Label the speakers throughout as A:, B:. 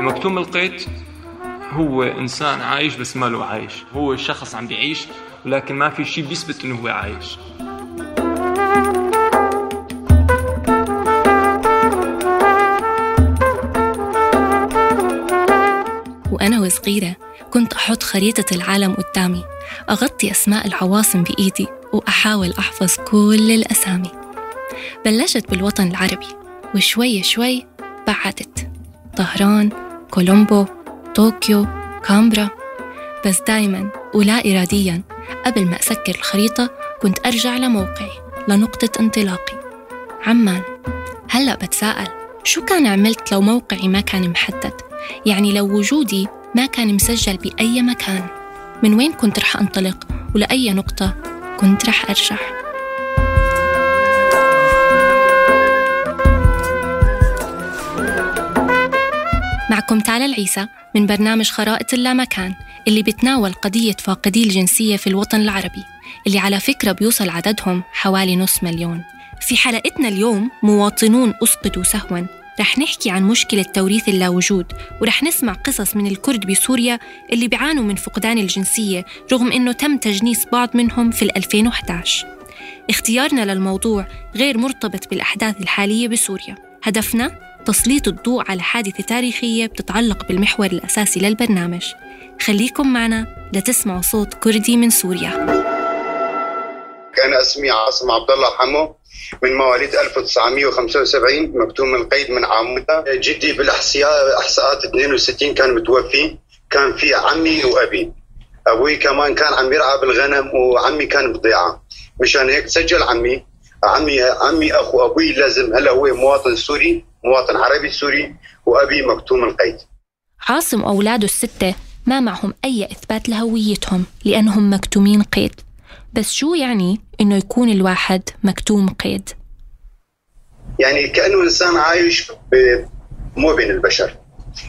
A: المكتوم القيت هو إنسان عايش بس ما له عايش. هو شخص عم بيعيش ولكن ما في شيء بيثبت إنه هو عايش.
B: وأنا وصغيرة كنت أحط خريطة العالم قدامي أغطي أسماء العواصم بإيدي وأحاول أحفظ كل الأسامي. بلشت بالوطن العربي وشوي شوي بعدت. طهران كولومبو طوكيو كامبرا. بس دايما ولا إراديا قبل ما أسكر الخريطة كنت أرجع لموقعي لنقطة انطلاقي. عمان هلأ بتساءل شو كان عملت لو موقعي ما كان محدد؟ يعني لو وجودي ما كان مسجل بأي مكان. من وين كنت رح أنطلق؟ ولأي نقطة كنت رح أرجع. معكم تالا العيسى من برنامج خرائط اللامكان اللي بتناول قضية فاقدي الجنسية في الوطن العربي اللي على فكرة بيوصل عددهم حوالي نص مليون. في حلقتنا اليوم مواطنون أسقطوا سهوا. رح نحكي عن مشكلة توريث اللاوجود ورح نسمع قصص من الكرد بسوريا اللي بيعانوا من فقدان الجنسية رغم أنه تم تجنيس بعض منهم في 2011 اختيارنا للموضوع غير مرتبط بالأحداث الحالية بسوريا. هدفنا تسليط الضوء على حادثة تاريخية بتتعلق بالمحور الأساسي للبرنامج. خليكم معنا لتسمعوا صوت كردي من سوريا.
C: كان اسمي عاصم عبد الله حمو. من مواليد 1975 مكتوم القيد من عامته جدي بالاحصاء أحصاءات 62 كان متوفي كان في عمي وأبي. أبوي كمان كان عم يرعى بالغنم وعمي كان بضيعة. مشان هيك سجل عمي. عمي عمي أخو أبوي لازم هلا هو مواطن سوري مواطن عربي سوري وأبي مكتوم القيد.
B: عاصم وأولاده الستة ما معهم أي إثبات لهويتهم لأنهم مكتومين قيد. بس شو يعني إنه يكون الواحد مكتوم قيد؟
C: يعني كأنه إنسان عايش ب... مو بين البشر.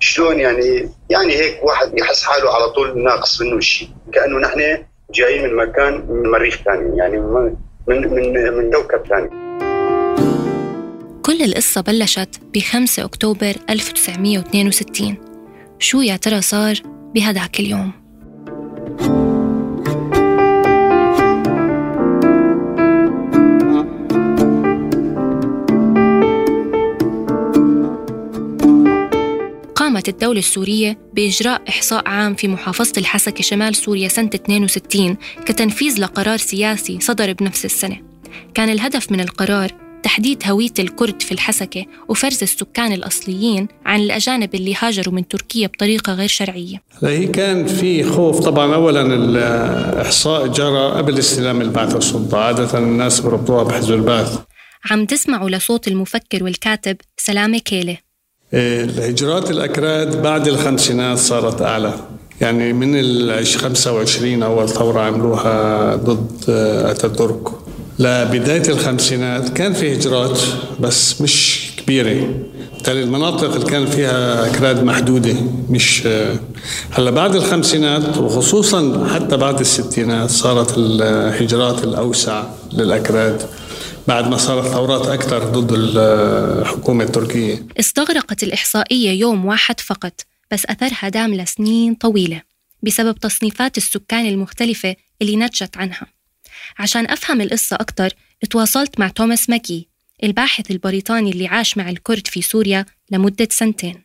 C: شلون يعني؟ يعني هيك واحد يحس حاله على طول ناقص منه شيء. كأنه نحن جايين من مكان من مريخ ثاني يعني من من من, من كوكب ثاني.
B: كل القصة بلشت ب 5 أكتوبر 1962 شو يا ترى صار بهداك اليوم؟ قامت الدولة السورية بإجراء إحصاء عام في محافظة الحسكة شمال سوريا سنة 62 كتنفيذ لقرار سياسي صدر بنفس السنة. كان الهدف من القرار تحديد هوية الكرد في الحسكة وفرز السكان الأصليين عن الأجانب اللي هاجروا من تركيا بطريقة غير شرعية.
D: هي كان في خوف طبعا اولا الإحصاء جرى قبل استلام البعثه السلطه عادة الناس بربطوها بحزب البعث.
B: عم تسمعوا لصوت المفكر والكاتب سلامة كيلة.
D: الهجرات الأكراد بعد الخمسينات صارت أعلى. يعني من ال 25 أول ثورة عملوها ضد آه، أتاتورك. لبداية الخمسينات كان في هجرات بس مش كبيرة. بالتالي المناطق اللي كان فيها أكراد محدودة مش آه، هلأ بعد الخمسينات وخصوصا حتى بعد الستينات صارت الهجرات الأوسع للأكراد. بعد ما صارت ثورات أكثر ضد الحكومة التركية.
B: استغرقت الإحصائية يوم واحد فقط بس أثرها دام لسنين طويلة بسبب تصنيفات السكان المختلفة اللي نتجت عنها. عشان أفهم القصة أكتر اتواصلت مع توماس ماكي الباحث البريطاني اللي عاش مع الكرد في سوريا لمدة سنتين.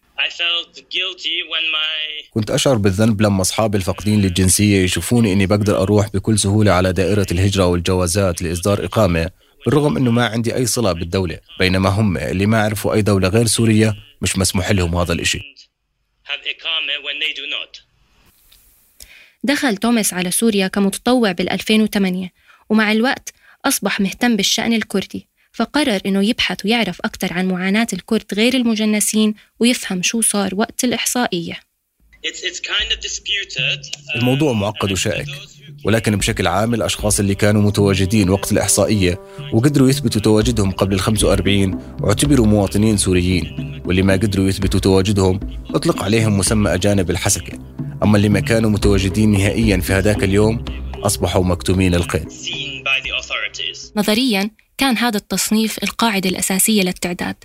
E: كنت أشعر بالذنب لما أصحابي الفاقدين للجنسية يشوفوني إني بقدر أروح بكل سهولة على دائرة الهجرة والجوازات لإصدار إقامة. بالرغم إنه ما عندي أي صلة بالدولة بينما هم اللي ما عرفوا أي دولة غير سوريا مش مسموح لهم هذا الإشي.
B: دخل توماس على سوريا كمتطوع بال 2008 ومع الوقت أصبح مهتم بالشأن الكردي فقرر إنه يبحث ويعرف أكثر عن معاناة الكرد غير المجنسين ويفهم شو صار وقت الإحصائية
E: الموضوع معقد وشائك ولكن بشكل عام الأشخاص اللي كانوا متواجدين وقت الإحصائية وقدروا يثبتوا تواجدهم قبل ال 45 واعتبروا مواطنين سوريين واللي ما قدروا يثبتوا تواجدهم أطلق عليهم مسمى أجانب الحسكة. أما اللي ما كانوا متواجدين نهائيا في هذاك اليوم أصبحوا مكتومين القيد.
B: نظرياً كان هذا التصنيف القاعدة الأساسية للتعداد.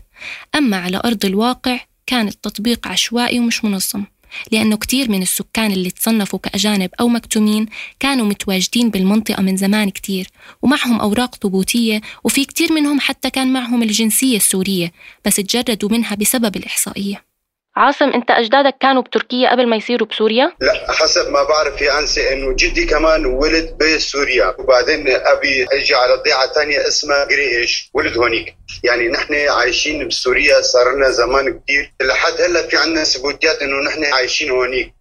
B: أما على أرض الواقع كان التطبيق عشوائي ومش منظم. لأنه كتير من السكان اللي تصنفوا كأجانب أو مكتومين كانوا متواجدين بالمنطقة من زمان كتير ومعهم أوراق ثبوتية وفي كتير منهم حتى كان معهم الجنسية السورية بس تجردوا منها بسبب الإحصائية. عاصم أنت أجدادك كانوا بتركيا قبل ما يصيروا بسوريا؟
C: لا حسب ما بعرف يا أنسي إنه جدي كمان ولد بسوريا وبعدين أبي أجي على ضيعة تانية اسمها قريش ولد هونيك. يعني نحن عايشين بسوريا صار لنا زمان كتير. لحد هلأ في عنا ثبوتيات إنه نحن عايشين هونيك.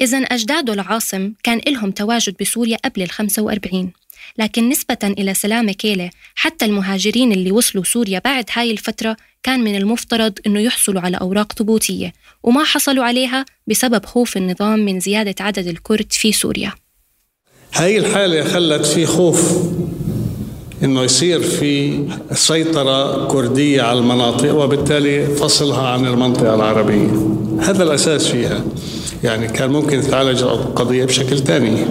B: إذا أجداده لعاصم كان إلهم تواجد بسوريا قبل ال 45 لكن نسبة إلى سلامة كيلة حتى المهاجرين اللي وصلوا سوريا بعد هاي الفترة كان من المفترض إنه يحصلوا على أوراق ثبوتية وما حصلوا عليها بسبب خوف النظام من زيادة عدد الكرد في سوريا.
D: هاي الحالة خلت في خوف إنه يصير في سيطرة كردية على المناطق وبالتالي فصلها عن المنطقة العربية. هذا الأساس فيها. يعني كان ممكن تعالج القضية بشكل ثاني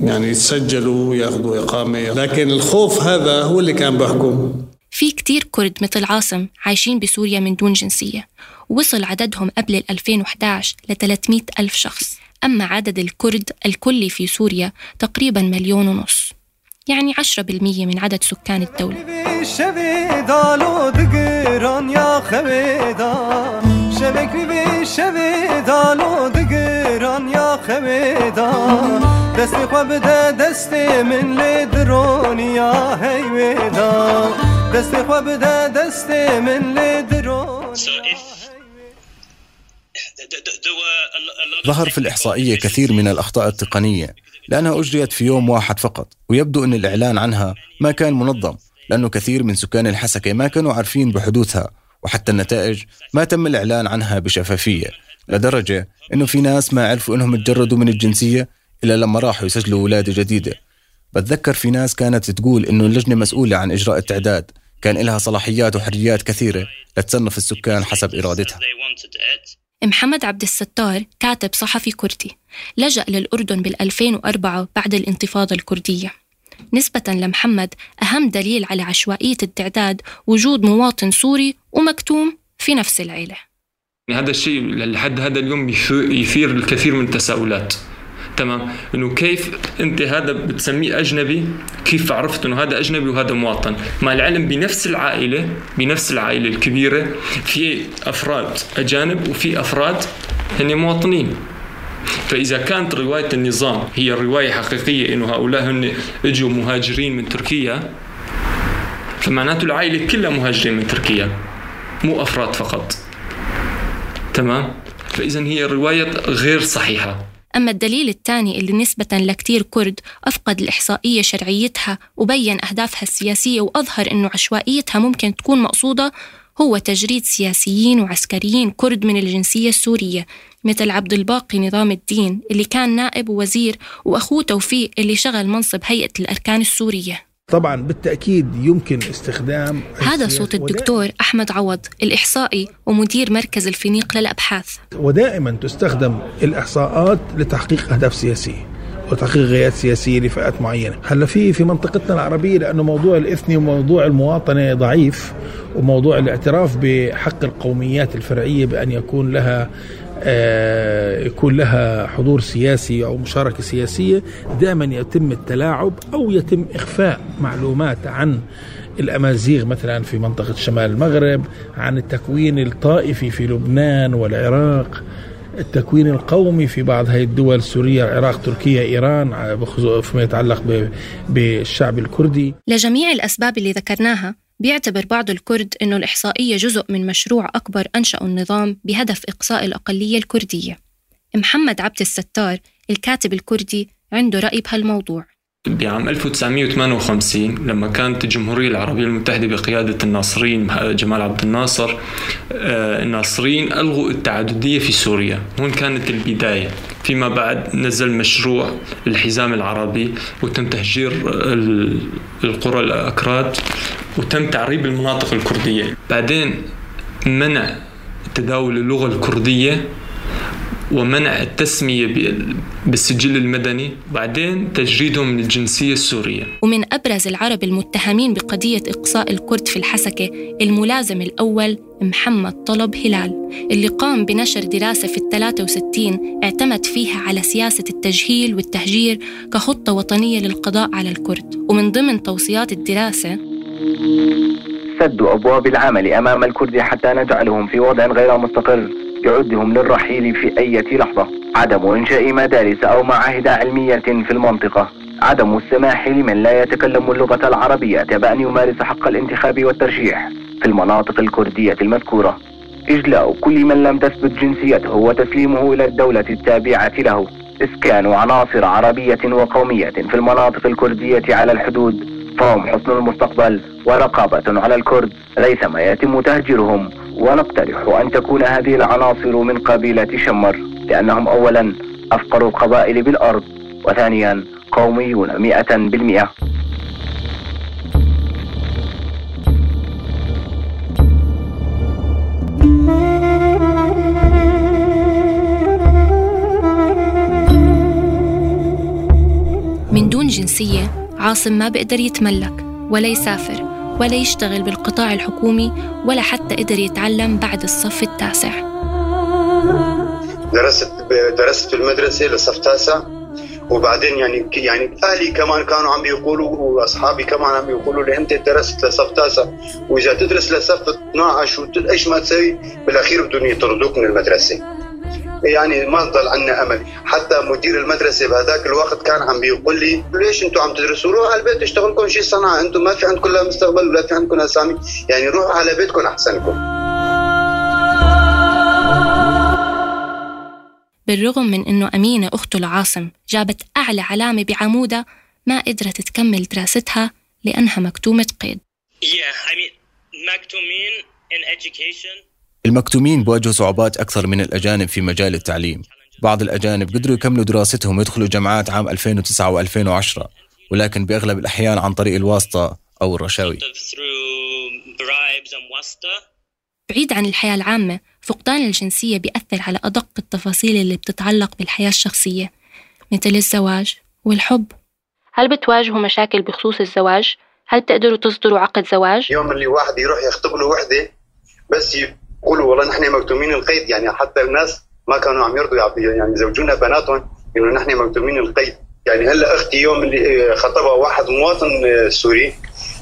D: يعني يتسجلوا ياخذوا إقامة. لكن الخوف هذا هو اللي كان بحكم.
B: في كتير كرد مثل عاصم عايشين بسوريا من دون جنسية وصل عددهم قبل ال 2011 ل 300 ألف شخص. أما عدد الكرد الكلي في سوريا تقريبا مليون ونص يعني 10% من عدد سكان الدولة.
F: شبک بی شوی دالو دگران یا خویدا دست خو بده دست من لدرون یا هیویدا دست خو بده دست من لدرون
E: ظهر في الإحصائية كثير من الأخطاء التقنية لأنها أجريت في يوم واحد فقط ويبدو أن الإعلان عنها ما كان منظم لأنه كثير من سكان الحسكة ما كانوا عارفين بحدوثها. وحتى النتائج ما تم الإعلان عنها بشفافية لدرجة أنه في ناس ما عرفوا أنهم تجردوا من الجنسية إلا لما راحوا يسجلوا ولادة جديدة بتذكر في ناس كانت تقول أنه اللجنة مسؤولة عن إجراء التعداد كان لها صلاحيات وحريات كثيرة لتصنف السكان حسب إرادتها.
B: محمد عبد الستار كاتب صحفي كردي لجأ للأردن بال 2004 بعد الانتفاضة الكردية نسبة لمحمد أهم دليل على عشوائية التعداد وجود مواطن سوري ومكتوم في نفس العيلة.
A: يعني هذا الشيء لحد هذا اليوم يث- يثير الكثير من التساؤلات. تمام؟ إنه كيف أنت هذا بتسميه أجنبي؟ كيف عرفت إنه هذا أجنبي وهذا مواطن؟ مع العلم بنفس العائلة بنفس العائلة الكبيرة في أفراد أجانب وفي أفراد هن مواطنين. فإذا كانت رواية النظام هي رواية حقيقية إنه هؤلاء هن إجوا مهاجرين من تركيا فمعناته العائلة كلها مهاجرين من تركيا مو أفراد فقط. تمام؟ فاذا هي رواية غير صحيحة.
B: أما الدليل الثاني اللي نسبة لكتير كرد أفقد الإحصائية شرعيتها وبين أهدافها السياسية وأظهر أنه عشوائيتها ممكن تكون مقصودة هو تجريد سياسيين وعسكريين كرد من الجنسية السورية مثل عبد الباقي نظام الدين اللي كان نائب ووزير وأخوه توفيق اللي شغل منصب هيئة الأركان السورية.
G: طبعا بالتأكيد يمكن استخدام
B: هذا صوت الدكتور أحمد عوض الإحصائي ومدير مركز الفينيق للأبحاث.
G: ودائما تستخدم الإحصاءات لتحقيق أهداف سياسية. وتحقيق غايات سياسية لفئات معينة، هلا في في منطقتنا العربية لأنه موضوع الإثني وموضوع المواطنة ضعيف وموضوع الاعتراف بحق القوميات الفرعية بأن يكون لها آه، يكون لها حضور سياسي أو مشاركة سياسية دائما يتم التلاعب أو يتم إخفاء معلومات عن الأمازيغ مثلا في منطقة شمال المغرب عن التكوين الطائفي في لبنان والعراق. التكوين القومي في بعض هذه الدول سوريا العراق تركيا بخصوص فيما يتعلق بالشعب الكردي.
B: لجميع الأسباب اللي ذكرناها بيعتبر بعض الكرد أنه الإحصائية جزء من مشروع أكبر أنشأه النظام بهدف إقصاء الأقلية الكردية. محمد عبد الستار الكاتب الكردي عنده رأي بهالموضوع.
A: بعام 1958 لما كانت الجمهورية العربية المتحدة بقيادة الناصرين جمال عبد الناصر آه، الناصرين ألغوا التعددية في سوريا. هون كانت البداية. فيما بعد نزل مشروع الحزام العربي وتم تهجير القرى الأكراد وتم تعريب المناطق الكردية. بعدين منع تداول اللغة الكردية ومنع التسمية بالسجل المدني بعدين تجريدهم من الجنسية السورية.
B: ومن أبرز العرب المتهمين بقضية إقصاء الكرد في الحسكة الملازم الأول محمد طلب هلال. اللي قام بنشر دراسة في الثلاثة وستين اعتمد فيها على سياسة التجهيل والتهجير كخطة وطنية للقضاء على الكرد. ومن ضمن توصيات الدراسة
H: سد أبواب العمل أمام الكرد حتى نجعلهم في وضع غير مستقر. يعدهم للرحيل في أي لحظة. عدم إنشاء مدارس أو معاهد علمية في المنطقة. عدم السماح لمن لا يتكلم اللغة العربية بأن يمارس حق الانتخاب والترشيح في المناطق الكردية المذكورة. إجلاء كل من لم تثبت جنسيته وتسليمه إلى الدولة التابعة له. إسكان عناصر عربية وقومية في المناطق الكردية على الحدود. فهم حسن المستقبل ورقابة على الكرد. ريثما يتم تهجيرهم ونقترح أن تكون هذه العناصر من قبيلة شمر لأنهم أولا أفقر القبائل بالأرض وثانيا قوميون مئة بالمئة.
B: من دون جنسية عاصم ما بيقدر يتملك ولا يسافر. ولا يشتغل بالقطاع الحكومي ولا حتى قدر يتعلم بعد الصف التاسع.
C: درست درست في المدرسة لصف تاسع وبعدين يعني يعني أهلي كمان كانوا عم يقولوا وأصحابي كمان عم يقولوا لي أنت درست لصف تاسع. وإذا تدرس لصف 12 وايش ما تسوي؟ بالأخير بدهم يطردوك من المدرسة. يعني ما ضل عنا امل حتى مدير المدرسة بهذاك الوقت كان عم بيقول لي ليش أنتم عم تدرسوا؟ روحوا على البيت اشتغلوا لكم شيء صنعة. أنتم ما في عندكم لا مستقبل ولا في عندكم أسامي. يعني روحوا على بيتكم احسن لكم
B: بالرغم من إنه أمينة أخته لعاصم جابت أعلى علامة بعمودها ما قدرت تكمل دراستها لأنها مكتومة قيد.
I: Yeah, I mean, مكتومين in education.
E: المكتومين بواجهوا صعوبات أكثر من الأجانب في مجال التعليم بعض الأجانب قدروا يكملوا دراستهم ويدخلوا جامعات عام 2009 و2010 ولكن بأغلب الأحيان عن طريق الواسطة أو الرشاوي
B: بعيد عن الحياة العامة فقدان الجنسية بيأثر على أدق التفاصيل اللي بتتعلق بالحياة الشخصية مثل الزواج والحب هل بتواجهوا مشاكل بخصوص الزواج؟ هل بتقدروا تصدروا عقد زواج؟
C: يوم اللي واحد يروح يخطب له وحدة بس قولوا والله نحن مكتومين القيد يعني حتى الناس ما كانوا عم يرضوا يعني يزوجونا بناتهم انه نحن مكتومين القيد. يعني هلأ أختي يوم اللي خطبها واحد مواطن سوري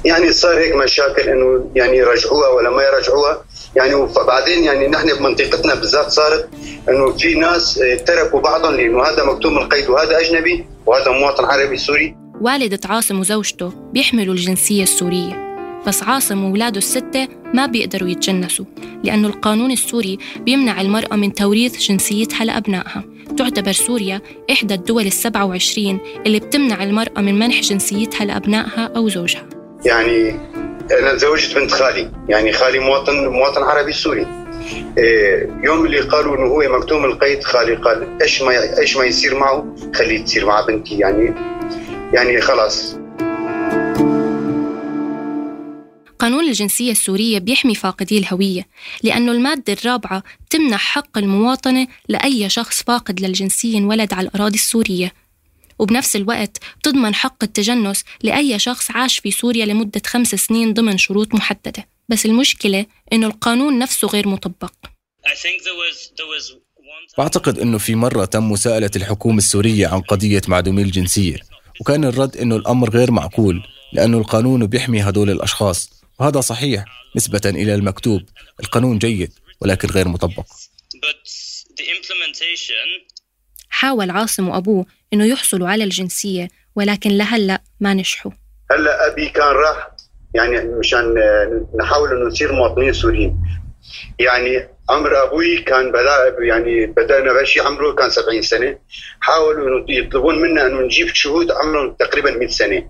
C: يعني صار هيك مشاكل إنه يعني يرجعوها ولا ما يرجعوها. يعني وبعدين يعني نحن بمنطقتنا بالذات صارت إنه في ناس تركوا بعضهم لإنه هذا مكتوم القيد وهذا أجنبي وهذا مواطن عربي سوري.
B: والدة عاصم وزوجته بيحملوا الجنسية السورية. بس عاصم وولاده الستة ما بيقدروا يتجنسوا لأنه القانون السوري بيمنع المرأة من توريث جنسيتها لأبنائها. تعتبر سوريا إحدى الدول السبعة وعشرين اللي بتمنع المرأة من منح جنسيتها لأبنائها أو زوجها.
C: يعني أنا تزوجت بنت خالي يعني خالي مواطن مواطن عربي سوري. إيه، يوم اللي قالوا إنه هو مكتوم القيد خالي قال إيش ما إيش ما يصير معه؟ خليه تصير مع بنتي يعني يعني خلاص.
B: قانون الجنسية السورية بيحمي فاقدي الهوية لأنه المادة الرابعة بتمنح حق المواطنة لأي شخص فاقد للجنسية انولد على الأراضي السورية. وبنفس الوقت بتضمن حق التجنس لأي شخص عاش في سوريا لمدة خمس سنين ضمن شروط محددة. بس المشكلة إنه القانون نفسه غير مطبق.
E: بعتقد أنه في مرة تم مساءلة الحكومة السورية عن قضية معدومي الجنسية وكان الرد أنه الأمر غير معقول لأنه القانون بيحمي هدول الأشخاص. وهذا صحيح نسبة إلى المكتوب. القانون جيد ولكن غير مطبق.
B: حاول عاصم وأبوه إنه يحصلوا على الجنسية ولكن لهلأ ما نجحوا.
C: هلأ أبي كان راح يعني مشان نحاول إنه نصير مواطنين سوريين. يعني عمر أبوي كان بدا يعني بدأنا بشي عمره كان 70 سنة. حاولوا إنه يطلبون منا إنه نجيب شهود عمرهم تقريبا 100 سنة.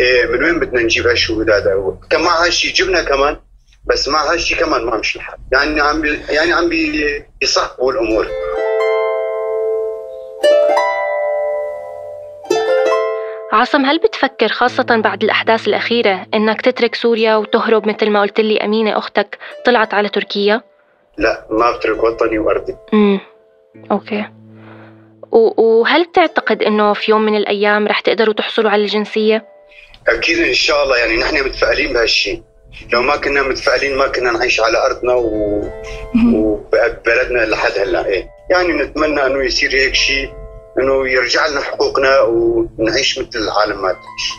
C: إيه من وين بدنا نجيب هالشهود هذا كان مع هالشيء جبنا كمان بس مع هالشيء كمان ما مشي الحال يعني عم يعني عم بيصعبوا الأمور.
B: عاصم هل بتفكر خاصة بعد الأحداث الأخيرة إنك تترك سوريا وتهرب مثل ما قلت لي أمينة أختك طلعت على تركيا؟
C: لا ما بترك وطني وأرضي.
B: امم أوكي. وهل بتعتقد إنه في يوم من الأيام رح تقدروا تحصلوا على الجنسية؟
C: أكيد إن شاء الله يعني نحن متفائلين بهالشيء لو ما كنا متفائلين ما كنا نعيش على أرضنا و... وبلدنا لحد هلأ إيه. يعني نتمنى إنه يصير هيك شيء إنه يرجع لنا حقوقنا ونعيش مثل العالم ما تعيش.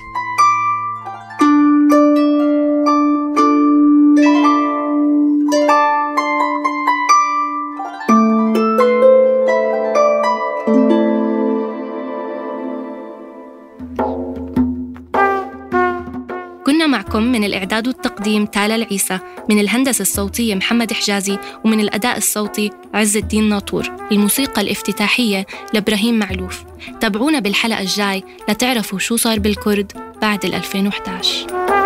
B: معكم من الإعداد والتقديم تالا العيسى من الهندسة الصوتية محمد حجازي ومن الأداء الصوتي عز الدين ناطور. الموسيقى الافتتاحية لإبراهيم معلوف. تابعونا بالحلقة الجاي لتعرفوا شو صار بالكرد بعد ال 2011